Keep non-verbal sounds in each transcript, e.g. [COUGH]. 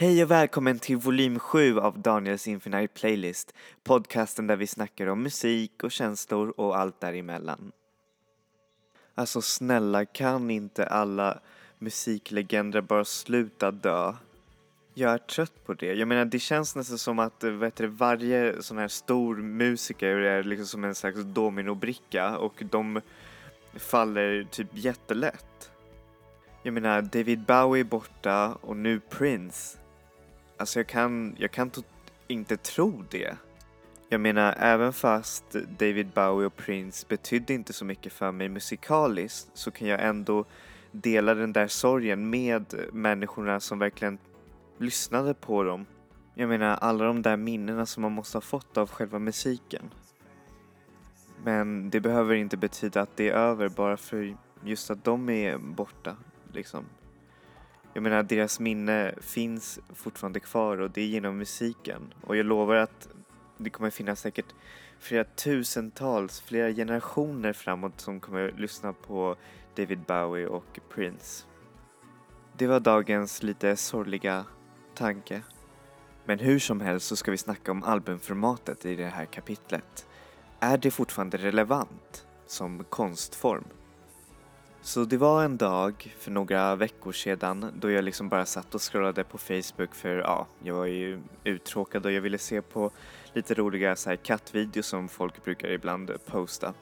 Hej och välkommen till volym 7 av Daniels Infinite Playlist, podcasten där vi snackar om musik och känslor och allt däremellan. Alltså snälla, kan inte alla musiklegender bara sluta dö? Jag är trött på det. Jag menar, det känns nästan som att vet du, varje sån här stor musiker är liksom som en slags dominobricka och de faller typ jättelätt. Jag menar, David Bowie är borta och nu Prince. Alltså jag kan, jag kan inte tro det. Jag menar, även fast David Bowie och Prince betydde inte så mycket för mig musikaliskt så kan jag ändå dela den där sorgen med människorna som verkligen lyssnade på dem. Jag menar, alla de där minnena som man måste ha fått av själva musiken. Men det behöver inte betyda att det är över bara för just att de är borta, liksom. Jag menar, deras minne finns fortfarande kvar och det är genom musiken. Och jag lovar att det kommer finnas säkert flera tusentals, flera generationer framåt som kommer lyssna på David Bowie och Prince. Det var dagens lite sorgliga tanke. Men hur som helst så ska vi snacka om albumformatet i det här kapitlet. Är det fortfarande relevant som konstform? Så det var en dag för några veckor sedan då jag liksom bara satt och scrollade på Facebook för ja, jag var ju uttråkad och jag ville se på lite roliga så här kattvideos som folk brukar ibland posta.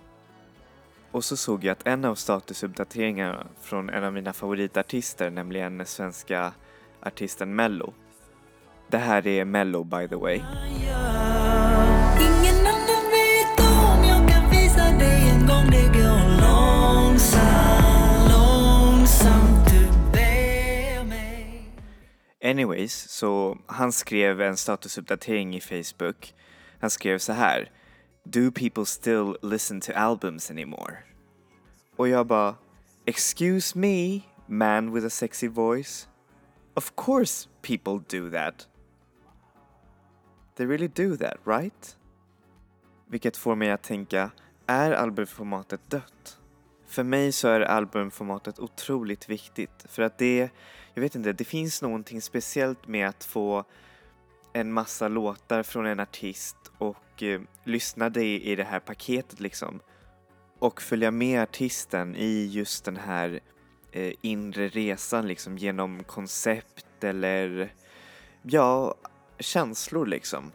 Och så såg jag att en av statusuppdateringarna från en av mina favoritartister, nämligen svenska artisten Mello. Det här är Mello by the way. Anyways, så han skrev en statusuppdatering i Facebook. Han skrev så här. Do people still listen to albums anymore? Och jag bara, excuse me, man with a sexy voice. Of course people do that. They really do that, right? Vilket får mig att tänka, är albumformatet dött? För mig så är albumformatet otroligt viktigt för att det, jag vet inte, det finns någonting speciellt med att få en massa låtar från en artist och eh, lyssna dig i det här paketet liksom. Och följa med artisten i just den här eh, inre resan liksom genom koncept eller ja, känslor liksom.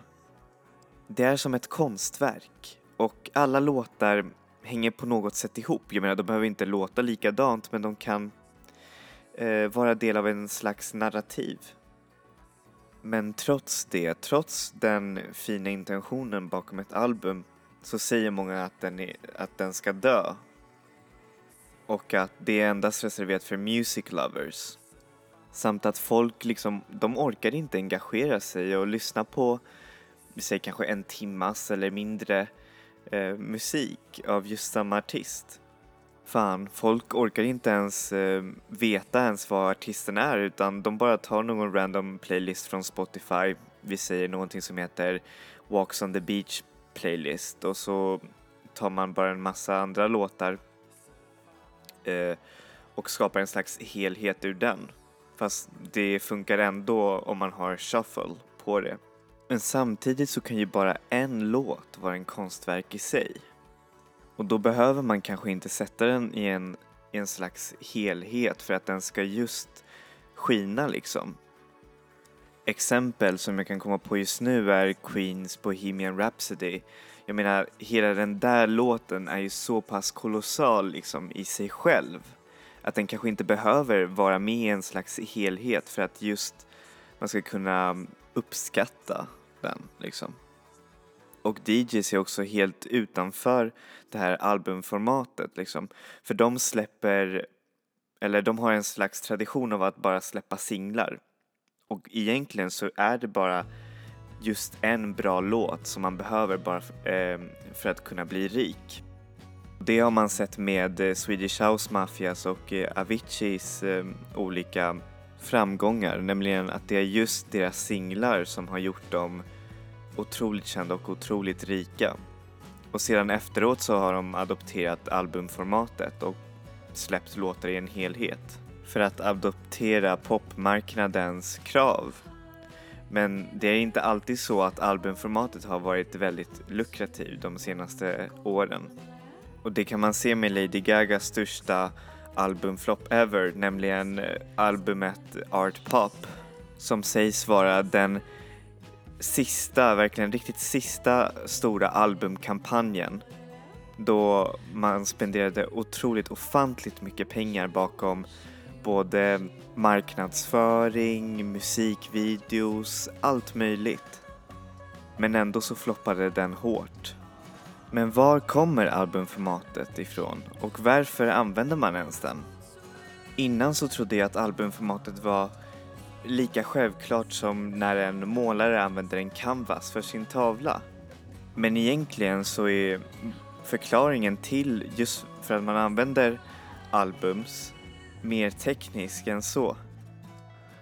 Det är som ett konstverk och alla låtar hänger på något sätt ihop. Jag menar, de behöver inte låta likadant men de kan eh, vara del av en slags narrativ. Men trots det, trots den fina intentionen bakom ett album så säger många att den, är, att den ska dö. Och att det är endast reserverat för music lovers. Samt att folk liksom, de orkar inte engagera sig och lyssna på, vi säger kanske en timmas eller mindre eh, musik av just samma artist. Fan, folk orkar inte ens eh, veta ens vad artisten är utan de bara tar någon random playlist från Spotify. Vi säger någonting som heter Walks on the Beach playlist och så tar man bara en massa andra låtar eh, och skapar en slags helhet ur den. Fast det funkar ändå om man har shuffle på det. Men samtidigt så kan ju bara en låt vara en konstverk i sig. Och då behöver man kanske inte sätta den i en, i en slags helhet för att den ska just skina liksom. Exempel som jag kan komma på just nu är Queens Bohemian Rhapsody. Jag menar, hela den där låten är ju så pass kolossal liksom i sig själv att den kanske inte behöver vara med i en slags helhet för att just man ska kunna uppskatta den liksom. Och DJs är också helt utanför det här albumformatet liksom. För de släpper, eller de har en slags tradition av att bara släppa singlar. Och egentligen så är det bara just en bra låt som man behöver bara eh, för att kunna bli rik. Det har man sett med eh, Swedish House Mafias och eh, Aviciis eh, olika framgångar, nämligen att det är just deras singlar som har gjort dem otroligt kända och otroligt rika. Och sedan efteråt så har de adopterat albumformatet och släppt låtar i en helhet för att adoptera popmarknadens krav. Men det är inte alltid så att albumformatet har varit väldigt lukrativt de senaste åren. Och det kan man se med Lady Gagas största albumflopp ever, nämligen eh, albumet Art Pop som sägs vara den sista, verkligen riktigt sista stora albumkampanjen då man spenderade otroligt ofantligt mycket pengar bakom både marknadsföring, musikvideos, allt möjligt. Men ändå så floppade den hårt. Men var kommer albumformatet ifrån och varför använder man ens den? Innan så trodde jag att albumformatet var lika självklart som när en målare använder en canvas för sin tavla. Men egentligen så är förklaringen till just för att man använder albums mer teknisk än så.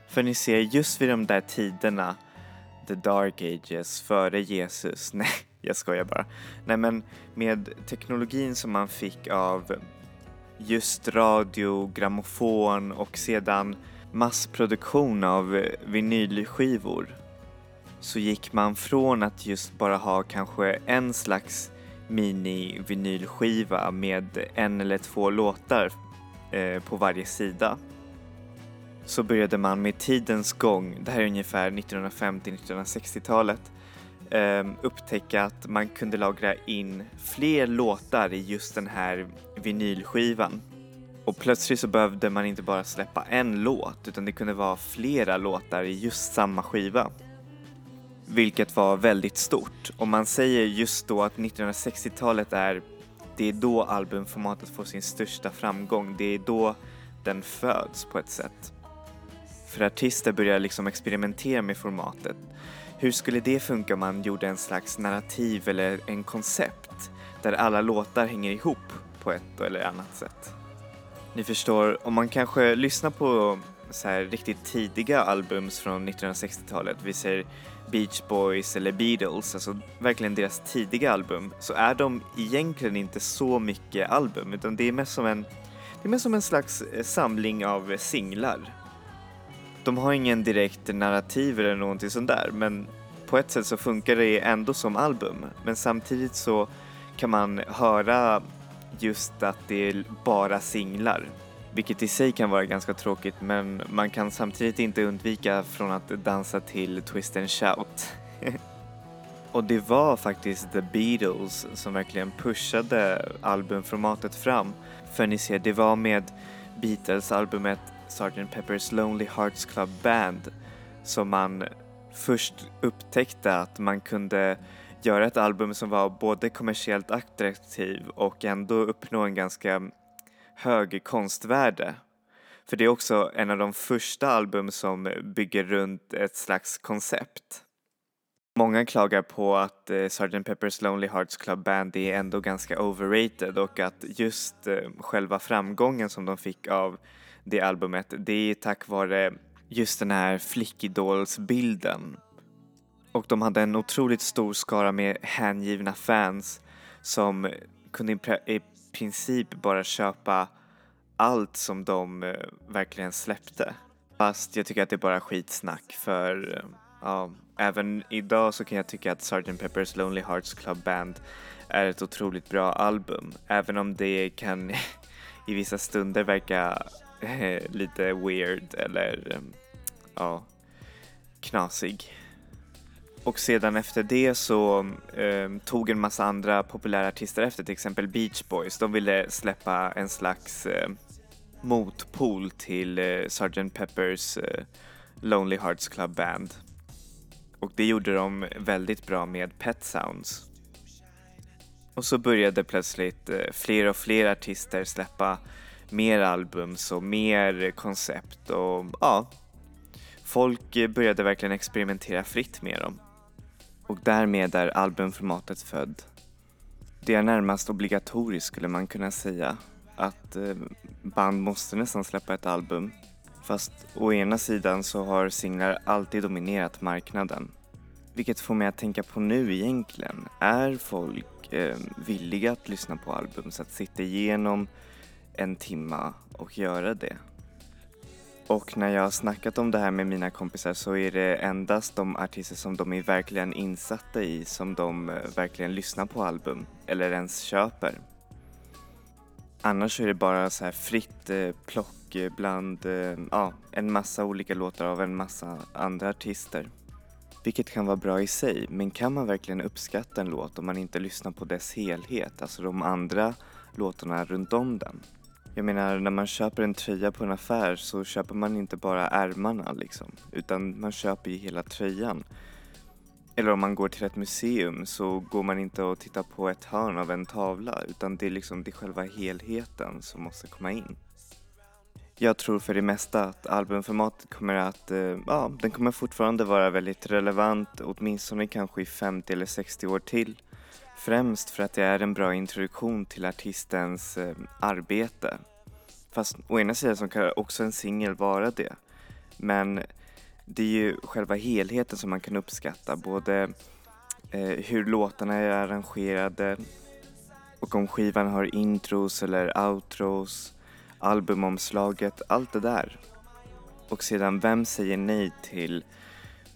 För ni ser, just vid de där tiderna, the dark ages, före Jesus, [LAUGHS] nej jag skojar bara. Nej men med teknologin som man fick av just radio, grammofon och sedan massproduktion av eh, vinylskivor så gick man från att just bara ha kanske en slags mini-vinylskiva med en eller två låtar eh, på varje sida så började man med tidens gång, det här är ungefär 1950-1960-talet, eh, upptäcka att man kunde lagra in fler låtar i just den här vinylskivan. Och plötsligt så behövde man inte bara släppa en låt utan det kunde vara flera låtar i just samma skiva. Vilket var väldigt stort och man säger just då att 1960-talet är det är då albumformatet får sin största framgång. Det är då den föds på ett sätt. För artister börjar liksom experimentera med formatet. Hur skulle det funka om man gjorde en slags narrativ eller en koncept där alla låtar hänger ihop på ett eller annat sätt? Ni förstår, om man kanske lyssnar på så här riktigt tidiga albums från 1960-talet, vi säger Beach Boys eller Beatles, alltså verkligen deras tidiga album, så är de egentligen inte så mycket album utan det är mest som en, det är mest som en slags eh, samling av eh, singlar. De har ingen direkt narrativ eller någonting sånt där men på ett sätt så funkar det ändå som album men samtidigt så kan man höra just att det är bara singlar vilket i sig kan vara ganska tråkigt men man kan samtidigt inte undvika från att dansa till Twist and Shout. [LAUGHS] Och det var faktiskt The Beatles som verkligen pushade albumformatet fram. För ni ser, det var med Beatles-albumet Sgt. Pepper's Lonely Hearts Club Band som man först upptäckte att man kunde göra ett album som var både kommersiellt attraktiv och ändå uppnå en ganska hög konstvärde. För det är också en av de första album som bygger runt ett slags koncept. Många klagar på att eh, Sgt. Pepper's Lonely Hearts Club Band är ändå ganska overrated och att just eh, själva framgången som de fick av det albumet, det är tack vare just den här flickidolsbilden. Och de hade en otroligt stor skara med hängivna fans som kunde i princip bara köpa allt som de eh, verkligen släppte. Fast jag tycker att det är bara skitsnack för eh, ja, även idag så kan jag tycka att Sgt. Pepper's Lonely Hearts Club Band är ett otroligt bra album. Även om det kan [LAUGHS] i vissa stunder verka eh, lite weird eller ja, knasig. Och sedan efter det så eh, tog en massa andra populära artister efter, till exempel Beach Boys. De ville släppa en slags eh, motpol till eh, Sgt. Peppers eh, Lonely Hearts Club Band. Och det gjorde de väldigt bra med Pet Sounds. Och så började plötsligt eh, fler och fler artister släppa mer albums och mer koncept och ja, folk började verkligen experimentera fritt med dem och därmed är albumformatet född. Det är närmast obligatoriskt skulle man kunna säga att eh, band måste nästan släppa ett album. Fast å ena sidan så har singlar alltid dominerat marknaden. Vilket får mig att tänka på nu egentligen. Är folk eh, villiga att lyssna på album så att sitta igenom en timma och göra det? Och när jag har snackat om det här med mina kompisar så är det endast de artister som de är verkligen insatta i som de eh, verkligen lyssnar på album eller ens köper. Annars är det bara så här fritt eh, plock bland eh, ja, en massa olika låtar av en massa andra artister. Vilket kan vara bra i sig, men kan man verkligen uppskatta en låt om man inte lyssnar på dess helhet, alltså de andra låtarna runt om den? Jag menar, när man köper en tröja på en affär så köper man inte bara ärmarna liksom, utan man köper ju hela tröjan. Eller om man går till ett museum så går man inte och tittar på ett hörn av en tavla, utan det är liksom det är själva helheten som måste komma in. Jag tror för det mesta att albumformatet kommer att, eh, ja, den kommer fortfarande vara väldigt relevant, åtminstone kanske i 50 eller 60 år till. Främst för att det är en bra introduktion till artistens eh, arbete. Fast å ena sidan så kan också en singel vara det. Men det är ju själva helheten som man kan uppskatta, både eh, hur låtarna är arrangerade och om skivan har intros eller outros, albumomslaget, allt det där. Och sedan, vem säger nej till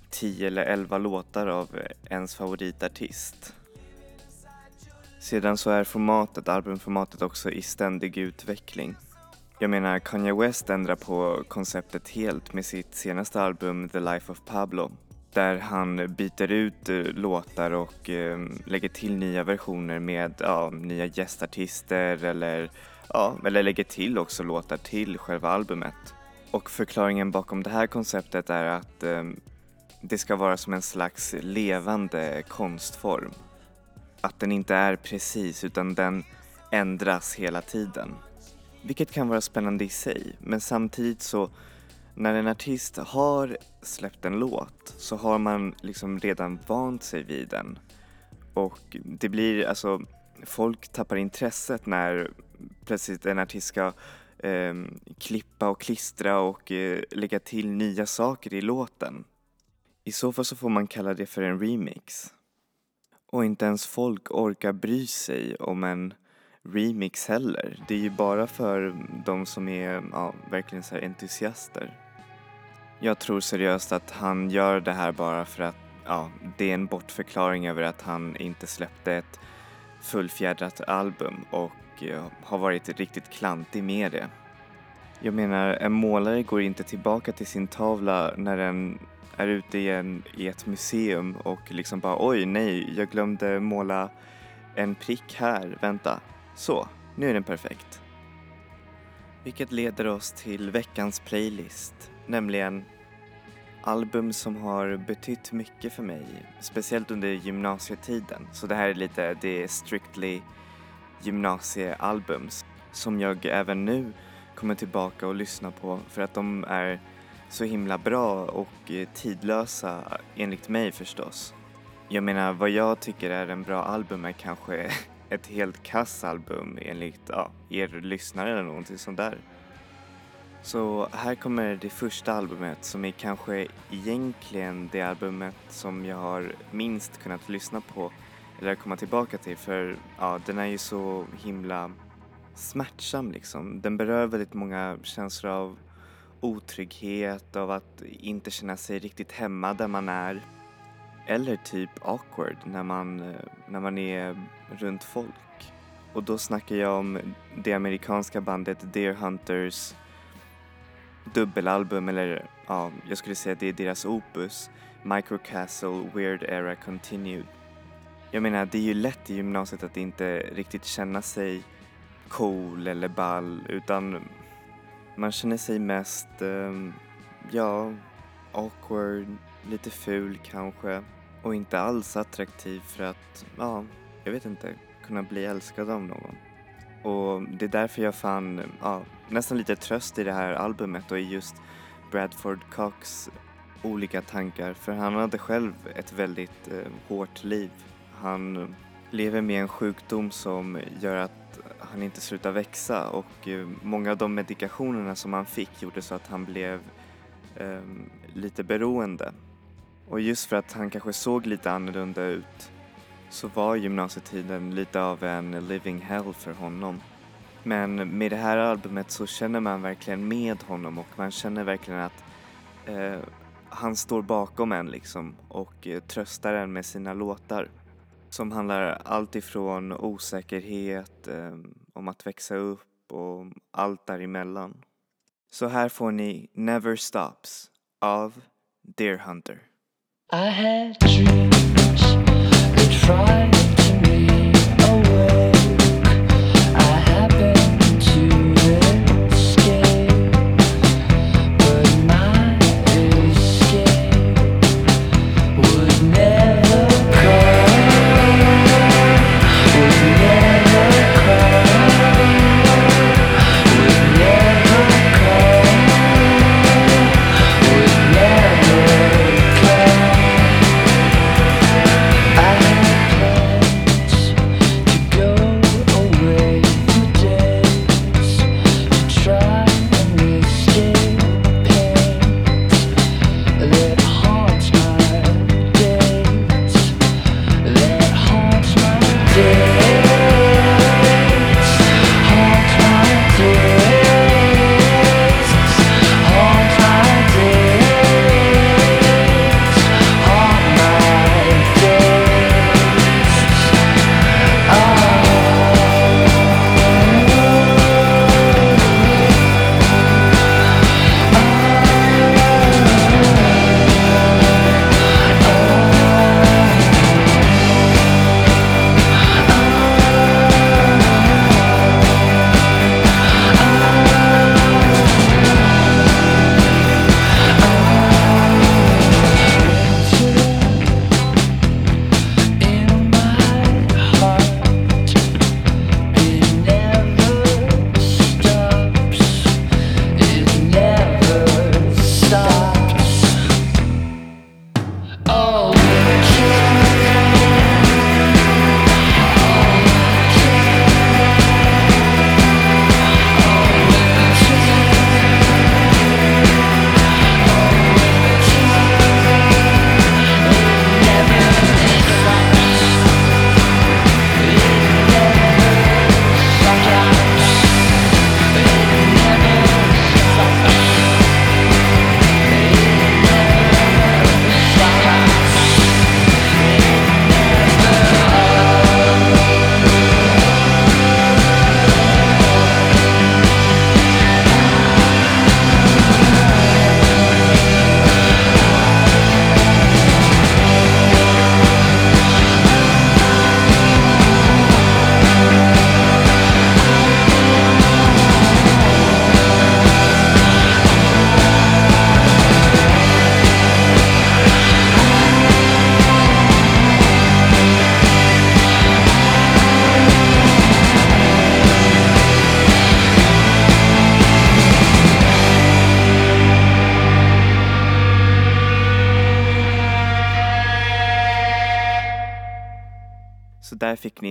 10 eller 11 låtar av eh, ens favoritartist? Sedan så är formatet, albumformatet också i ständig utveckling. Jag menar, Kanye West ändrar på konceptet helt med sitt senaste album The Life of Pablo där han byter ut eh, låtar och eh, lägger till nya versioner med ja, nya gästartister eller, ja, eller lägger till också låtar till själva albumet. Och förklaringen bakom det här konceptet är att eh, det ska vara som en slags levande konstform att den inte är precis utan den ändras hela tiden. Vilket kan vara spännande i sig, men samtidigt så när en artist har släppt en låt så har man liksom redan vant sig vid den. Och det blir alltså, folk tappar intresset när plötsligt en artist ska eh, klippa och klistra och eh, lägga till nya saker i låten. I så fall så får man kalla det för en remix. Och inte ens folk orkar bry sig om en remix heller. Det är ju bara för de som är ja, verkligen så entusiaster. Jag tror seriöst att han gör det här bara för att ja, det är en bortförklaring över att han inte släppte ett fullfjädrat album och ja, har varit riktigt klantig med det. Jag menar, en målare går inte tillbaka till sin tavla när den är ute i, en, i ett museum och liksom bara oj nej, jag glömde måla en prick här, vänta. Så, nu är den perfekt. Vilket leder oss till veckans playlist, nämligen album som har betytt mycket för mig, speciellt under gymnasietiden. Så det här är lite, det är strictly gymnasiealbums som jag även nu kommer tillbaka och lyssnar på för att de är så himla bra och eh, tidlösa enligt mig förstås. Jag menar vad jag tycker är en bra album är kanske [LAUGHS] ett helt kass album enligt ja, er lyssnare eller någonting sånt där. Så här kommer det första albumet som är kanske egentligen det albumet som jag har minst kunnat lyssna på eller komma tillbaka till för ja, den är ju så himla smärtsam liksom. Den berör väldigt många känslor av otrygghet, av att inte känna sig riktigt hemma där man är. Eller typ awkward när man, eh, när man är runt folk. Och då snackar jag om det amerikanska bandet Deer Hunters dubbelalbum, eller ja, jag skulle säga det är deras opus, Microcastle Weird Era Continued. Jag menar, det är ju lätt i gymnasiet att inte riktigt känna sig cool eller ball utan man känner sig mest, um, ja, awkward, lite ful kanske och inte alls attraktiv för att, ja, jag vet inte, kunna bli älskad av någon. Och det är därför jag fann ja, nästan lite tröst i det här albumet och i just Bradford Cox olika tankar för han hade själv ett väldigt eh, hårt liv. Han lever med en sjukdom som gör att han inte slutar växa och eh, många av de medikationerna som han fick gjorde så att han blev eh, lite beroende. Och just för att han kanske såg lite annorlunda ut så var gymnasietiden lite av en living hell för honom. Men med det här albumet så känner man verkligen med honom och man känner verkligen att eh, han står bakom en liksom och eh, tröstar en med sina låtar. Som handlar allt ifrån osäkerhet, eh, om att växa upp och allt däremellan. Så här får ni Never Stops av Deer Hunter. I had dreams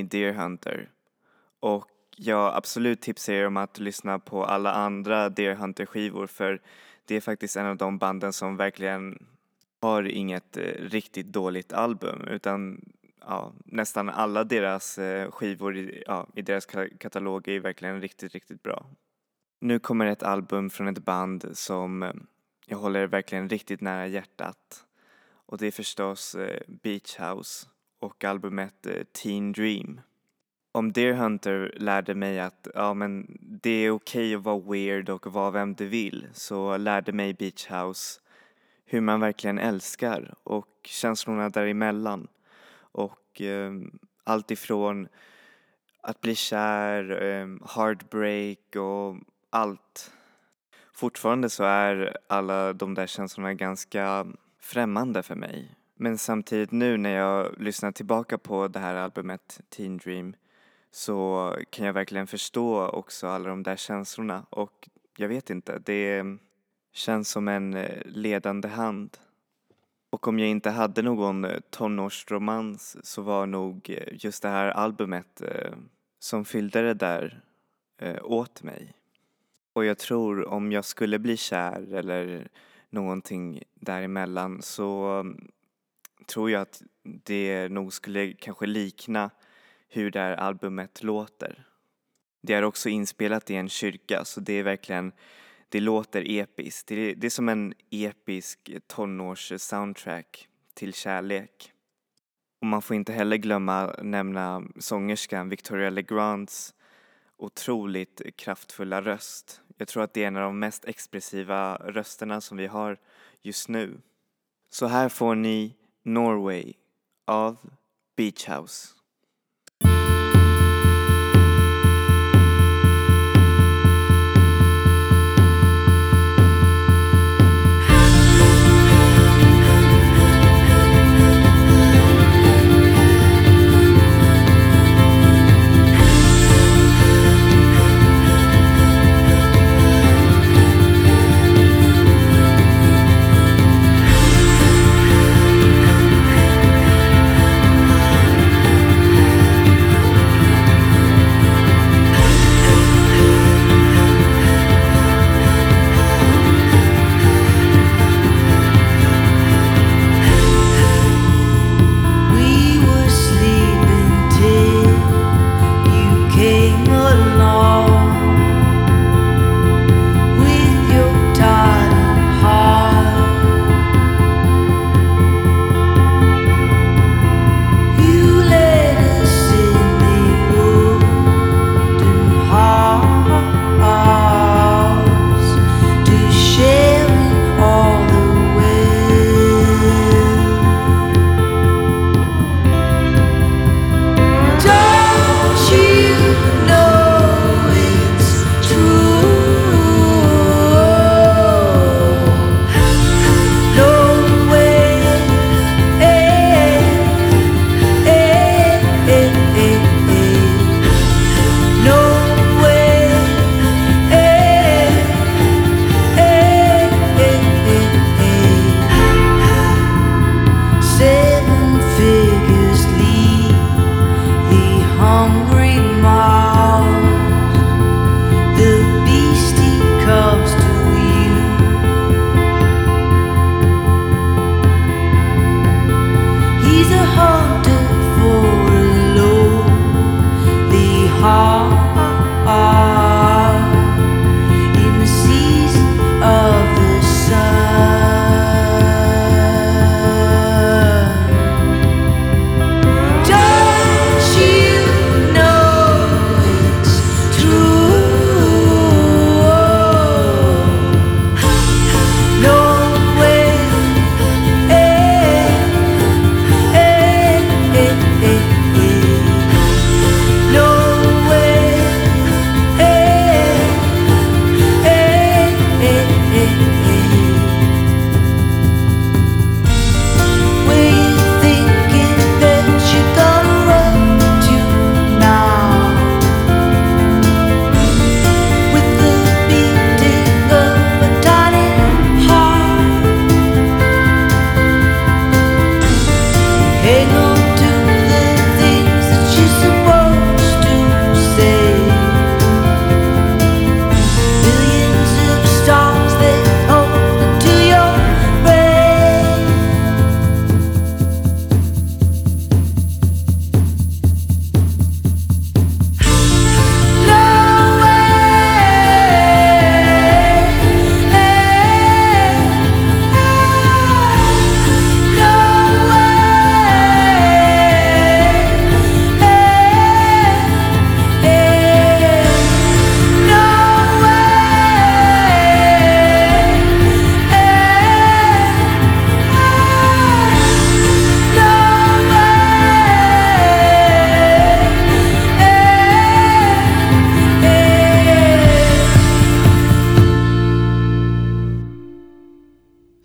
Deer Hunter. Och jag absolut tipsar er om att lyssna på alla andra Deer Hunter skivor för det är faktiskt en av de banden som verkligen har inget eh, riktigt dåligt album utan ja, nästan alla deras eh, skivor i, ja, i deras katalog är verkligen riktigt, riktigt bra. Nu kommer ett album från ett band som eh, jag håller verkligen riktigt nära hjärtat och det är förstås Beach House och albumet eh, Teen Dream. Om Deer Hunter lärde mig att ja, men det är okej att vara weird och vara vem du vill så lärde mig Beach House hur man verkligen älskar och känslorna däremellan. Och eh, allt ifrån att bli kär, eh, heartbreak och allt. Fortfarande så är alla de där känslorna ganska främmande för mig. Men samtidigt nu när jag lyssnar tillbaka på det här albumet Teen Dream så kan jag verkligen förstå också alla de där känslorna och jag vet inte, det känns som en eh, ledande hand. Och om jag inte hade någon eh, tonårsromans så var nog eh, just det här albumet som fyllde det där åt mig. Och jag tror om jag skulle bli kär eller någonting däremellan så mm, tror jag att det nog skulle kanske likna hur det här albumet låter. Det är också inspelat i en kyrka så det är verkligen, det låter episkt. Det är, det är som en episk tonårs-soundtrack till kärlek. Och man får inte heller glömma nämna sångerskan Victoria Legrands otroligt kraftfulla röst. Jag tror att det är en av de mest expressiva rösterna som vi har just nu. Så här får ni Norway av Beach House.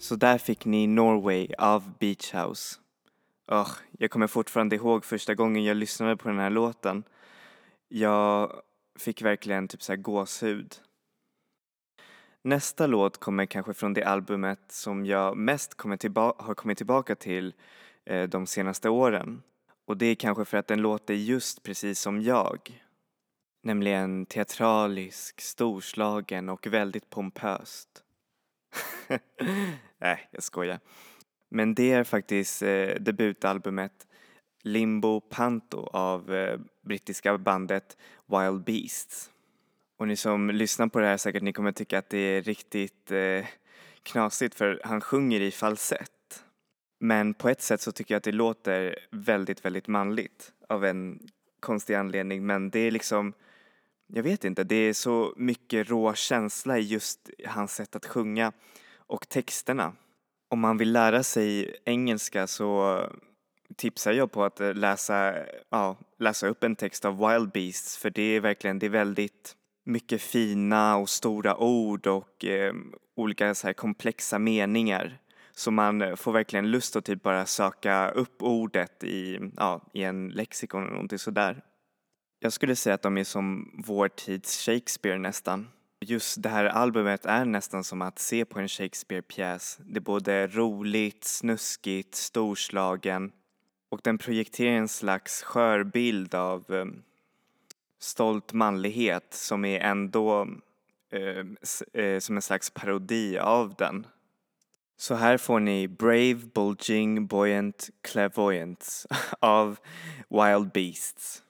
Så där fick ni Norway av Beach House. Oh, jag kommer fortfarande ihåg första gången jag lyssnade på den här låten. Jag fick verkligen typ så här gåshud. Nästa låt kommer kanske från det albumet som jag mest kommer tillba- har kommit tillbaka till eh, de senaste åren. Och det är kanske för att den låter just precis som jag. Nämligen teatralisk, storslagen och väldigt pompöst. [LAUGHS] Nej, jag skojar. Men det är faktiskt eh, debutalbumet Limbo Panto av eh, brittiska bandet Wild Beasts. Och ni som lyssnar på det här säkert, ni kommer tycka att det är riktigt eh, knasigt för han sjunger i falsett. Men på ett sätt så tycker jag att det låter väldigt, väldigt manligt av en konstig anledning. Men det är liksom, jag vet inte, det är så mycket rå känsla i just hans sätt att sjunga och texterna. Om man vill lära sig engelska så tipsar jag på att eh, läsa, ja, läsa upp en text av Wild Beasts för det är verkligen, det är väldigt mycket fina och stora ord och eh, olika så här komplexa meningar. Så man får verkligen lust att typ bara söka upp ordet i, ja, i en lexikon eller någonting sådär. Jag skulle säga att de är som vår tids Shakespeare nästan. Just det här albumet är nästan som att se på en Shakespeare-pjäs. Det är både roligt, snuskigt, storslagen och den projekterar en slags skör bild av um, stolt manlighet som är ändå uh, uh, som en slags parodi av den. Så här får ni Brave, Bulging, Buoyant, Clairvoyant [LAUGHS] av Wild Beasts.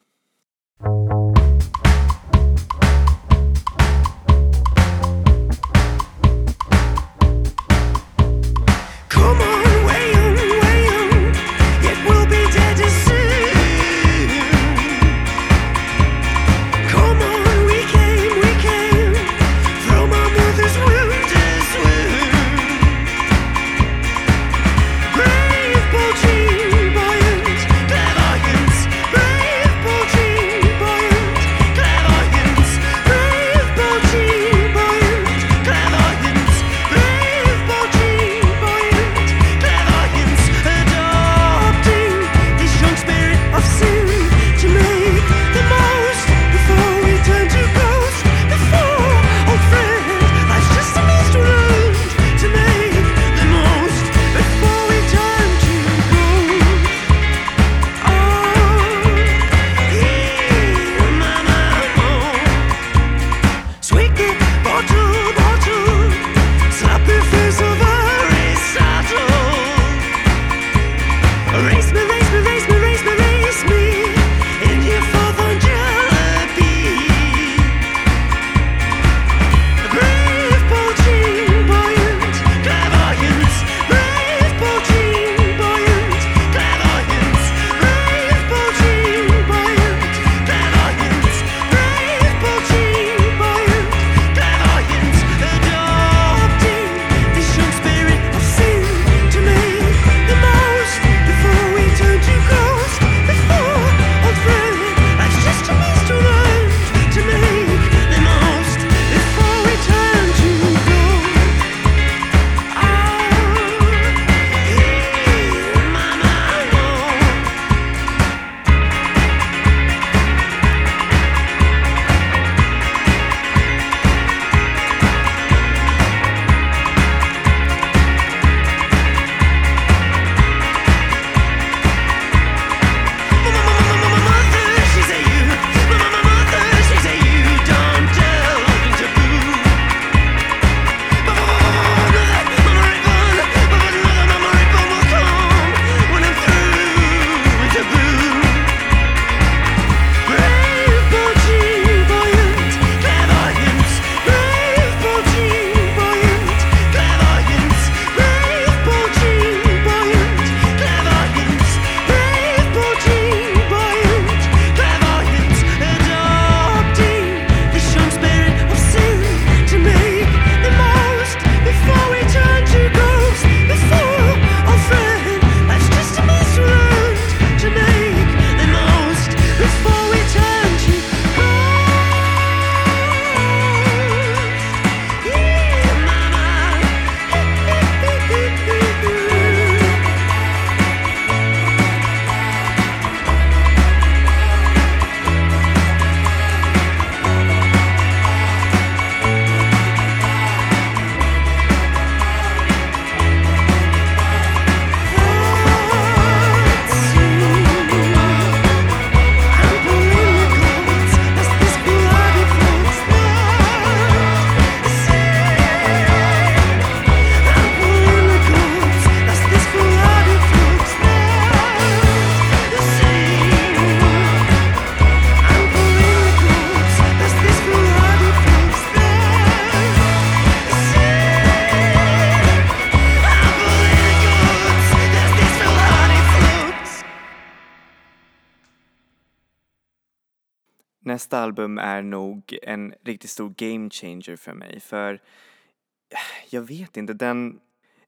Nästa album är nog en riktigt stor game changer för mig för eh, jag vet inte, den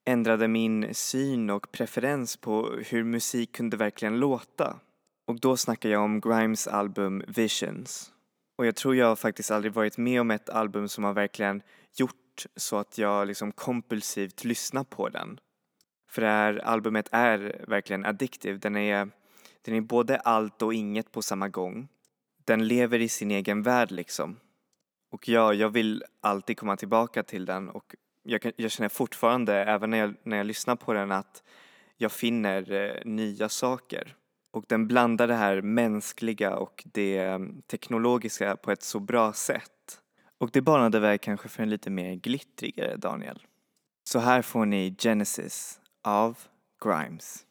ändrade min syn och preferens på hur musik kunde verkligen låta. Och då snackar jag om Grimes album Visions. Och jag tror jag faktiskt aldrig varit med om ett album som har verkligen gjort så att jag liksom kompulsivt lyssnar på den. För det här albumet är verkligen addictive. Den är, den är både allt och inget på samma gång. Den lever i sin egen värld liksom. Och ja, jag vill alltid komma tillbaka till den och jag, kan, jag känner fortfarande, även när jag, när jag lyssnar på den, att jag finner eh, nya saker. Och den blandar det här mänskliga och det ehm, teknologiska på ett så bra sätt. Och det banade väg kanske för en lite mer glittrigare Daniel. Så här får ni Genesis av Grimes.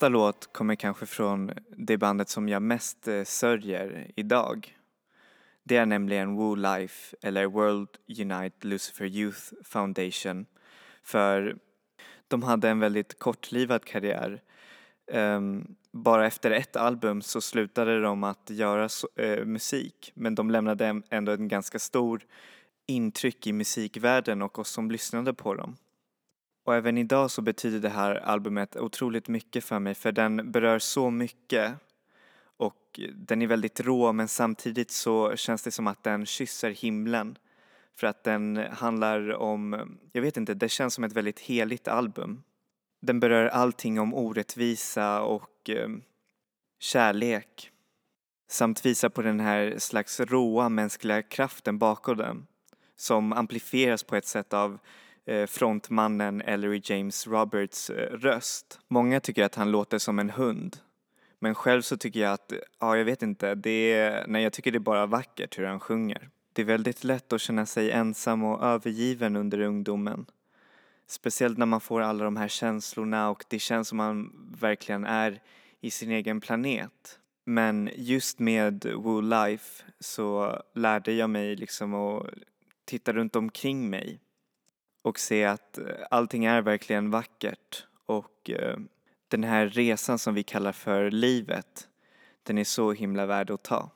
Nästa låt kommer kanske från det bandet som jag mest eh, sörjer idag. Det är nämligen Woo Life eller World Unite Lucifer Youth Foundation. För de hade en väldigt kortlivad karriär. Um, bara efter ett album så slutade de att göra so uh, eh, musik men de lämnade ändå en ganska stor intryck i musikvärlden och oss som lyssnade på dem. Och även idag så betyder det här albumet otroligt mycket för mig för den berör så mycket och den är väldigt rå men samtidigt så känns det som att den kysser himlen. För att den handlar om, jag vet inte, det känns som ett väldigt heligt album. Den berör allting om orättvisa och eh, kärlek. Samt visar på den här slags råa mänskliga kraften bakom den. Som amplifieras på ett sätt av Eh, frontmannen Ellery James Roberts eh, röst. Många tycker att han låter som en hund. Men själv så tycker jag att, ja jag vet inte, det är, nej jag tycker det är bara vackert hur han sjunger. Det är väldigt lätt att känna sig ensam och övergiven under ungdomen. Speciellt när man får alla de här känslorna och det känns som man verkligen är i sin egen planet. Men just med Woo Life så lärde jag mig liksom att titta runt omkring mig och se att eh, allting är verkligen vackert och eh, den här resan som vi kallar för livet, den är så himla värd att ta.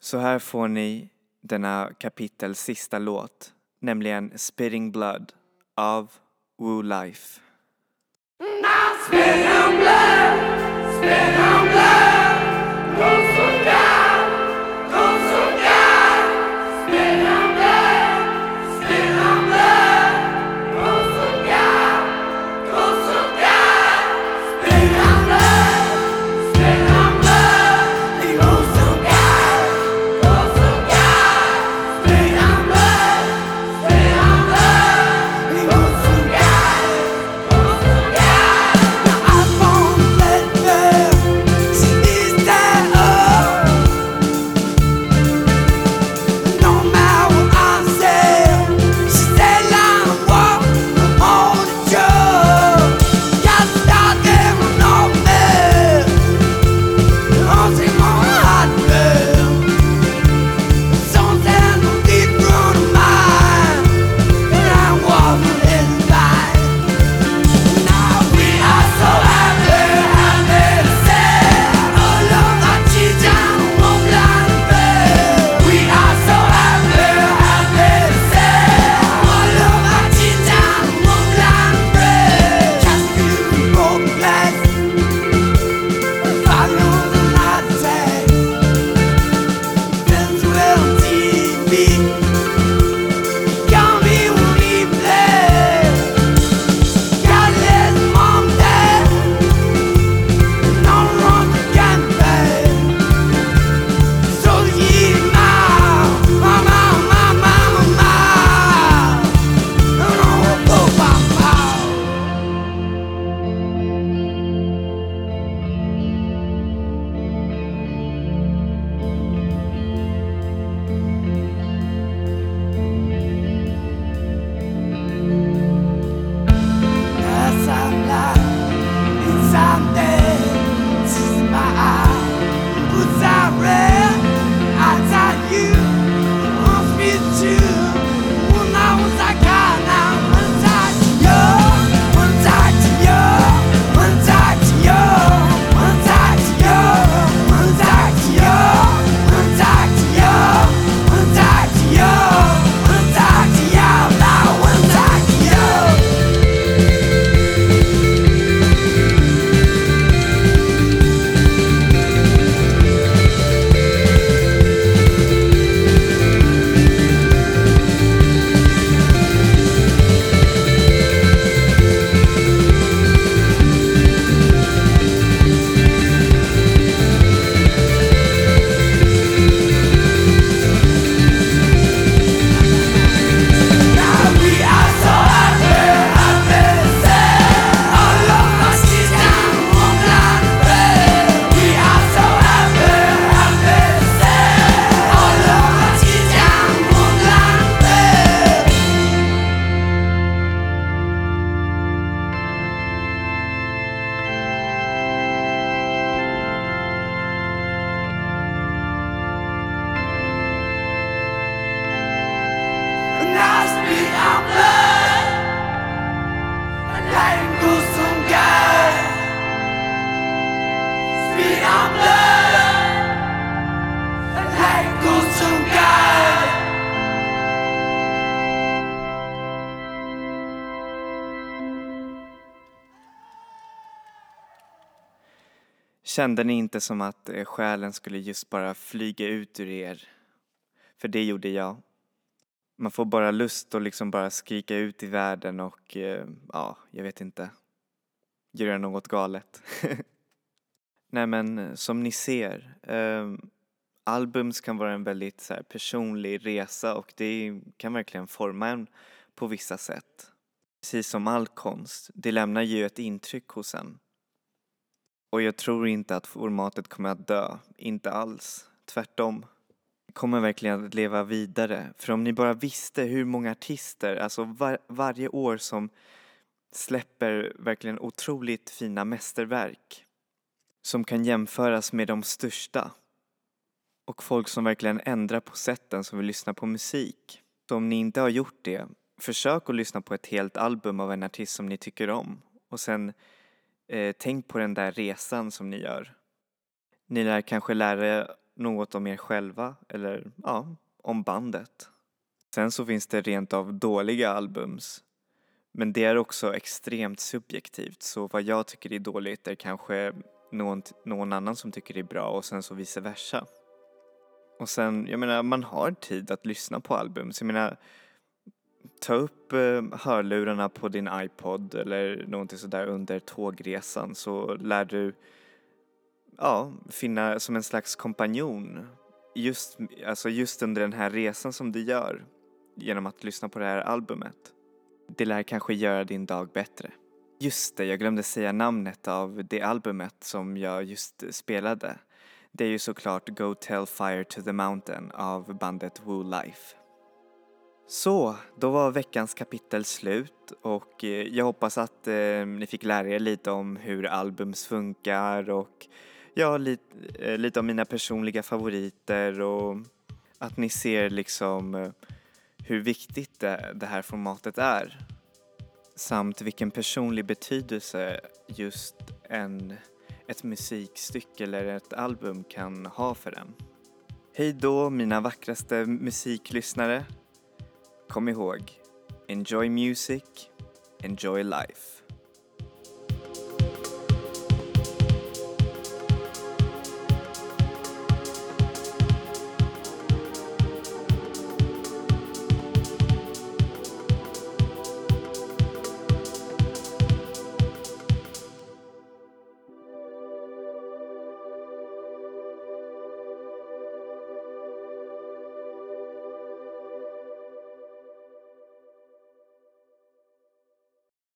Så här får ni denna kapitels sista låt, nämligen Spitting Blood av Woo Life. I won't let them see this die Kände ni inte som att eh, själen skulle just bara flyga ut ur er? För det gjorde jag. Man får bara lust att liksom bara skrika ut i världen och eh, ja, jag vet inte. Göra något galet. [LAUGHS] Nej men eh, som ni ser, eh, albums kan vara en väldigt så här, personlig resa och det kan verkligen forma en på vissa sätt. Precis som all konst, det lämnar ju ett intryck hos en. Och jag tror inte att formatet kommer att dö, inte alls. Tvärtom. Det kommer verkligen att leva vidare. För om ni bara visste hur många artister, alltså var, varje år som släpper verkligen otroligt fina mästerverk som kan jämföras med de största och folk som verkligen ändrar på sätten som vill lyssna på musik. Så om ni inte har gjort det, försök att lyssna på ett helt album av en artist som ni tycker om och sen eh, tänk på den där resan som ni gör. Ni lär kanske lära er något om er själva eller ja, om bandet. Sen så finns det rent av dåliga albums. Men det är också extremt subjektivt så vad jag tycker är dåligt är kanske någon, någon annan som tycker det är bra och sen så vice versa. Och sen, jag menar, man har tid att lyssna på album. Så jag menar, ta upp eh, hörlurarna på din iPod eller någonting sådär under tågresan så lär du, ja, finna som en slags kompanjon just, alltså just under den här resan som du gör genom att lyssna på det här albumet. Det lär kanske göra din dag bättre. Just det, jag glömde säga namnet av det albumet som jag just spelade. Det är ju såklart Go Tell Fire to the Mountain av bandet Woo Life. Så, då var veckans kapitel slut och eh, jag hoppas att eh, ni fick lära er lite om hur albums funkar och ja, lite, eh, lite om mina personliga favoriter och att ni ser liksom eh, hur viktigt det, det här formatet är samt vilken personlig betydelse just en, ett musikstycke eller ett album kan ha för en. Hej då mina vackraste musiklyssnare. Kom ihåg, enjoy music, enjoy life.